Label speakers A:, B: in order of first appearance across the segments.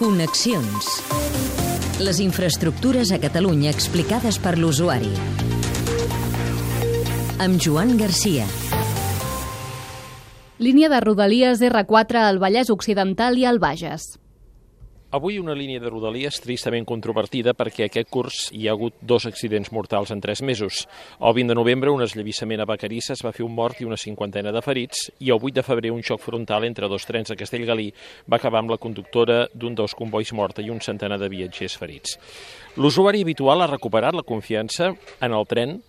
A: Connexions. Les infraestructures a Catalunya explicades per l'usuari. Amb Joan Garcia.
B: Línia de Rodalies R4 al Vallès Occidental i al Bages.
C: Avui una línia de rodalies tristament controvertida perquè aquest curs hi ha hagut dos accidents mortals en tres mesos. El 20 de novembre un esllevisament a Vacarisses va fer un mort i una cinquantena de ferits i el 8 de febrer un xoc frontal entre dos trens a Castellgalí va acabar amb la conductora d'un dels convois morta i un centenar de viatgers ferits. L'usuari habitual ha recuperat la confiança en el tren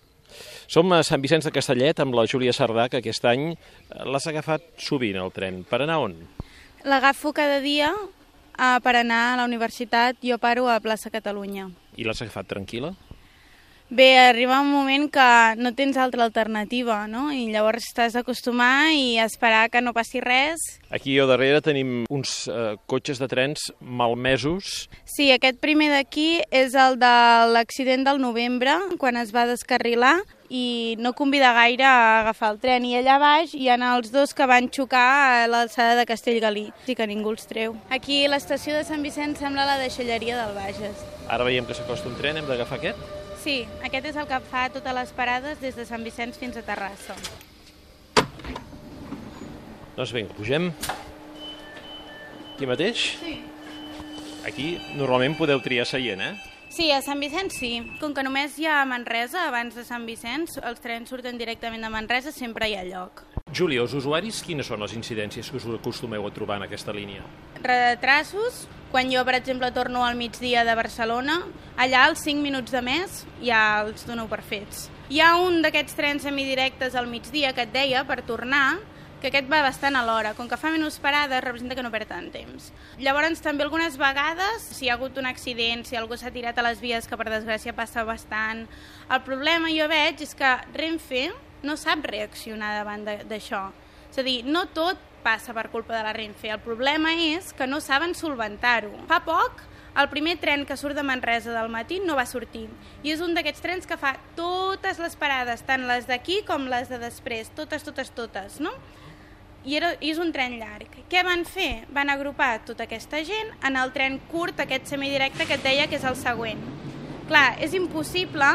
C: som a Sant Vicenç de Castellet amb la Júlia Sardà, que aquest any l'has agafat sovint, el tren. Per anar on?
D: L'agafo cada dia per anar a la universitat jo paro a plaça Catalunya.
C: I l'has agafat tranquil·la?
D: Bé, arriba un moment que no tens altra alternativa, no? I llavors t'has d'acostumar i esperar que no passi res.
C: Aquí al darrere tenim uns eh, cotxes de trens malmesos.
D: Sí, aquest primer d'aquí és el de l'accident del novembre, quan es va descarrilar i no convida gaire a agafar el tren. I allà baix hi ha els dos que van xocar a l'alçada de Castellgalí, i que ningú els treu. Aquí l'estació de Sant Vicenç sembla la deixalleria del Bages.
C: Ara veiem que s'acosta un tren, hem d'agafar aquest?
D: Sí, aquest és el que fa totes les parades des de Sant Vicenç fins a Terrassa.
C: Doncs vinga, pugem. Aquí mateix?
D: Sí.
C: Aquí normalment podeu triar seient, eh?
D: Sí, a Sant Vicenç sí. Com que només hi ha Manresa abans de Sant Vicenç, els trens surten directament de Manresa, sempre hi ha lloc.
C: Júlia, els usuaris, quines són les incidències que us acostumeu a trobar en aquesta línia?
D: Retrasos, quan jo, per exemple, torno al migdia de Barcelona, allà als 5 minuts de més ja els dono per fets. Hi ha un d'aquests trens semidirectes al migdia que et deia per tornar, que aquest va bastant a l'hora. Com que fa menys parades, representa que no perd tant temps. Llavors, també algunes vegades, si hi ha hagut un accident, si algú s'ha tirat a les vies, que per desgràcia passa bastant, el problema jo veig és que Renfe no sap reaccionar davant d'això. És a dir, no tot passa per culpa de la Renfe. El problema és que no saben solventar-ho. Fa poc, el primer tren que surt de Manresa del matí no va sortir. I és un d'aquests trens que fa totes les parades, tant les d'aquí com les de després. Totes, totes, totes, no? I, era, I és un tren llarg. Què van fer? Van agrupar tota aquesta gent en el tren curt, aquest semidirecte que et deia que és el següent. Clar, és impossible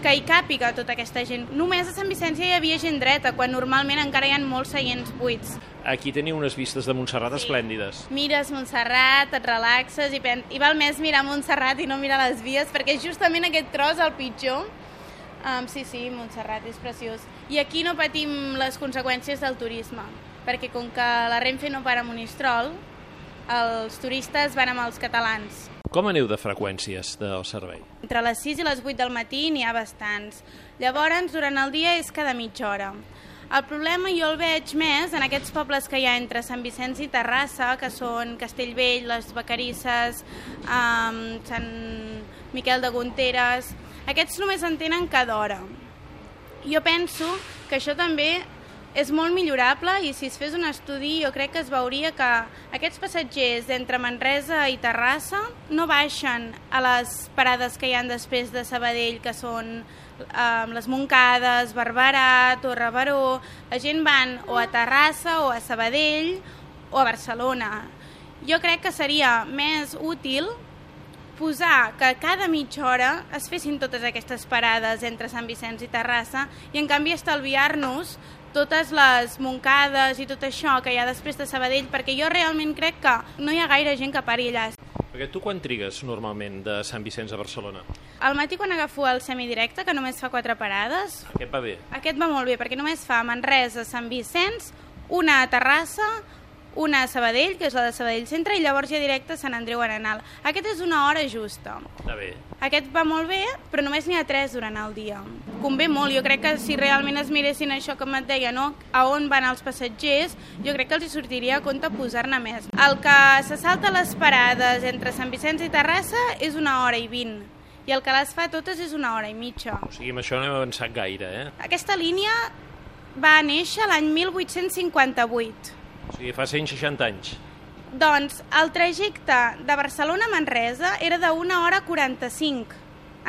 D: que hi càpiga tota aquesta gent. Només a Sant Vicència hi havia gent dreta, quan normalment encara hi ha molts seients buits.
C: Aquí teniu unes vistes de Montserrat sí. esplèndides.
D: Mires Montserrat, et relaxes i, pen... i val més mirar Montserrat i no mirar les vies, perquè justament aquest tros el pitjor. Um, sí, sí, Montserrat és preciós. I aquí no patim les conseqüències del turisme, perquè com que la Renfe no para a Monistrol, els turistes van amb els catalans
C: com aneu de freqüències del servei?
D: Entre les 6 i les 8 del matí n'hi ha bastants. Llavors, durant el dia és cada mitja hora. El problema jo el veig més en aquests pobles que hi ha entre Sant Vicenç i Terrassa, que són Castellvell, les Vacarisses, um, Sant Miquel de Gonteres... Aquests només en tenen cada hora. Jo penso que això també és molt millorable i si es fes un estudi jo crec que es veuria que aquests passatgers entre Manresa i Terrassa no baixen a les parades que hi han després de Sabadell, que són eh, les Moncades, Barberà, Torre Baró... La gent van o a Terrassa o a Sabadell o a Barcelona. Jo crec que seria més útil posar que cada mitja hora es fessin totes aquestes parades entre Sant Vicenç i Terrassa i en canvi estalviar-nos totes les moncades i tot això que hi ha després de Sabadell, perquè jo realment crec que no hi ha gaire gent que pari allà.
C: Perquè tu quan trigues normalment de Sant Vicenç a Barcelona?
D: Al matí quan agafo el semidirecte, que només fa quatre parades...
C: Aquest va bé?
D: Aquest va molt bé, perquè només fa Manresa, Sant Vicenç, una a Terrassa, una a Sabadell, que és la de Sabadell Centre, i llavors ja directe a Sant Andreu Arenal. Aquest és una hora justa.
C: Està bé.
D: Aquest va molt bé, però només n'hi ha tres durant el dia. Convé molt, jo crec que si realment es miressin això com et deia, no? a on van els passatgers, jo crec que els hi sortiria a compte posar-ne més. El que se salta les parades entre Sant Vicenç i Terrassa és una hora i vint i el que les fa totes és una hora i mitja.
C: O sigui, amb això no hem avançat gaire, eh?
D: Aquesta línia va néixer l'any 1858
C: o sigui, fa 160 anys.
D: Doncs el trajecte de Barcelona a Manresa era de 1 hora 45.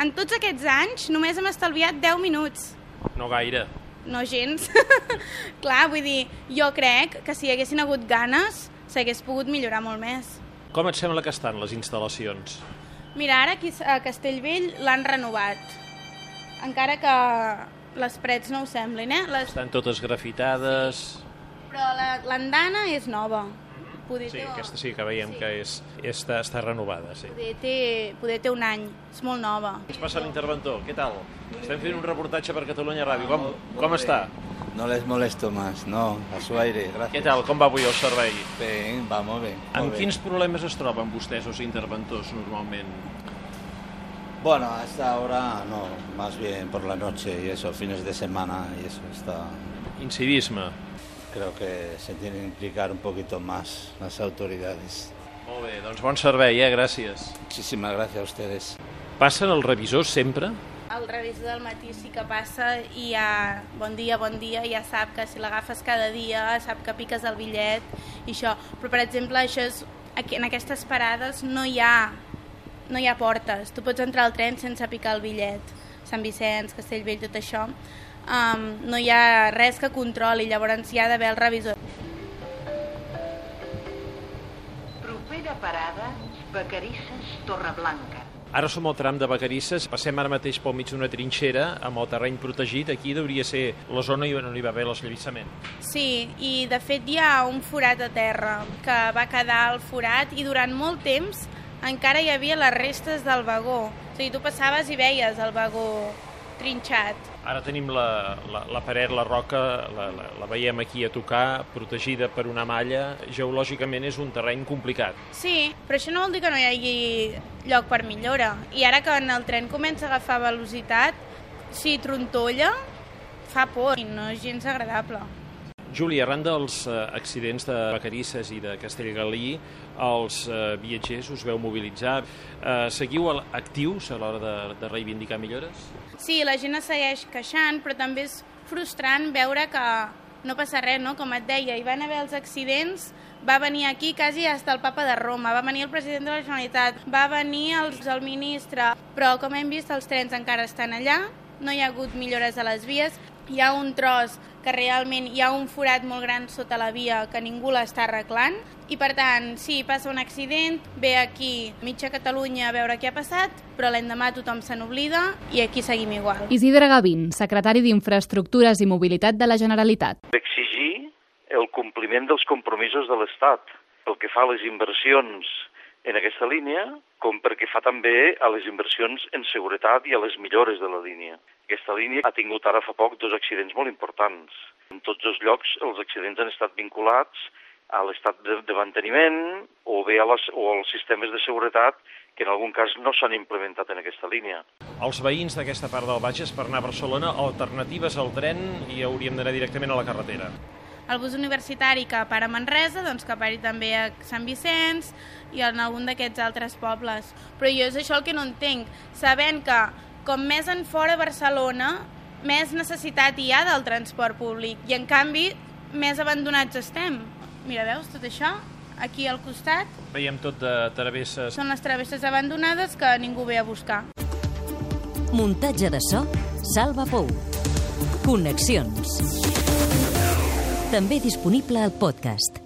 D: En tots aquests anys només hem estalviat 10 minuts.
C: No gaire.
D: No gens. Clar, vull dir, jo crec que si hi haguessin hagut ganes s'hagués pogut millorar molt més.
C: Com et sembla que estan les instal·lacions?
D: Mira, ara aquí a Castellvell l'han renovat. Encara que les parets no ho semblin, eh? Les...
C: Estan totes grafitades...
D: Però la- l'andana és nova. Poder
C: Sí,
D: té,
C: aquesta sí que veiem
D: Sí.
C: que és, està, està renovada, sí.
D: Poder té, poder té un any, és molt nova.
C: Ens passa l'interventor, què tal? Estem fent un reportatge per Catalunya Ràdio, com, com està?
E: No les molesto más, no, a su aire, gracias.
C: Què tal, com va avui el servei?
E: Bien, va molt bé.
C: Amb
E: molt bé.
C: quins problemes es troben vostès, els interventors, normalment?
E: Bueno, hasta ahora no, más bien por la noche y eso, fines de semana y eso está...
C: Incivisme.
E: Creo que se tienen que implicar un poquito más las autoridades.
C: Molt bé, doncs bon servei, eh? Gràcies.
E: Muchísimas gracias a ustedes.
C: Passen els revisors sempre?
D: El revisor del matí sí que passa i ja, bon dia, bon dia, ja sap que si l'agafes cada dia, sap que piques el bitllet i això. Però, per exemple, això és, aquí, en aquestes parades no hi ha no hi ha portes. Tu pots entrar al tren sense picar el bitllet. Sant Vicenç, Castellvell, tot això. Um, no hi ha res que controli, llavors hi ha d'haver el revisor.
F: Propera parada, Vacarisses, Torreblanca.
C: Ara som al tram de Vacarisses, passem ara mateix pel mig d'una trinxera amb el terreny protegit. Aquí hauria ser la zona on hi va haver l'esllavissament.
D: Sí, i de fet hi ha un forat a terra que va quedar al forat i durant molt temps encara hi havia les restes del vagó. O sigui, tu passaves i veies el vagó trinxat.
C: Ara tenim la, la, la paret, la roca, la, la, la veiem aquí a tocar, protegida per una malla. Geològicament és un terreny complicat.
D: Sí, però això no vol dir que no hi hagi lloc per millora. I ara que en el tren comença a agafar velocitat, si trontolla, fa por i no és gens agradable.
C: Júlia, arran dels eh, accidents de Vacarisses i de Castellgalí, els eh, viatgers us veu mobilitzar. Eh, seguiu actius a l'hora de, de reivindicar millores?
D: Sí, la gent es segueix queixant, però també és frustrant veure que no passa res, no? Com et deia, hi van haver els accidents, va venir aquí quasi hasta el papa de Roma, va venir el president de la Generalitat, va venir el, el ministre, però com hem vist els trens encara estan allà, no hi ha hagut millores a les vies, hi ha un tros que realment hi ha un forat molt gran sota la via que ningú l'està arreglant i per tant, si passa un accident, ve aquí mitja Catalunya a veure què ha passat, però l'endemà tothom se n'oblida i aquí seguim igual.
B: Isidre Gavín, secretari d'Infraestructures i Mobilitat de la Generalitat.
G: d'exigir el compliment dels compromisos de l'Estat pel que fa a les inversions en aquesta línia, com perquè fa també a les inversions en seguretat i a les millores de la línia. Aquesta línia ha tingut ara fa poc dos accidents molt importants. En tots dos llocs els accidents han estat vinculats a l'estat de, de manteniment o bé a les, o als sistemes de seguretat que en algun cas no s'han implementat en aquesta línia.
C: Els veïns d'aquesta part del Bages per anar a Barcelona, alternatives al tren i hauríem d'anar directament a la carretera.
D: El bus universitari que para a Manresa, doncs que pari també a Sant Vicenç i en algun d'aquests altres pobles. Però jo és això el que no entenc, sabent que com més en fora Barcelona, més necessitat hi ha del transport públic i en canvi més abandonats estem. Mira, veus tot això? Aquí al costat
C: Veiem tot de travesses.
D: són les travesses abandonades que ningú ve a buscar.
A: Muntatge de so, Salva Pou. Connexions. També disponible al podcast.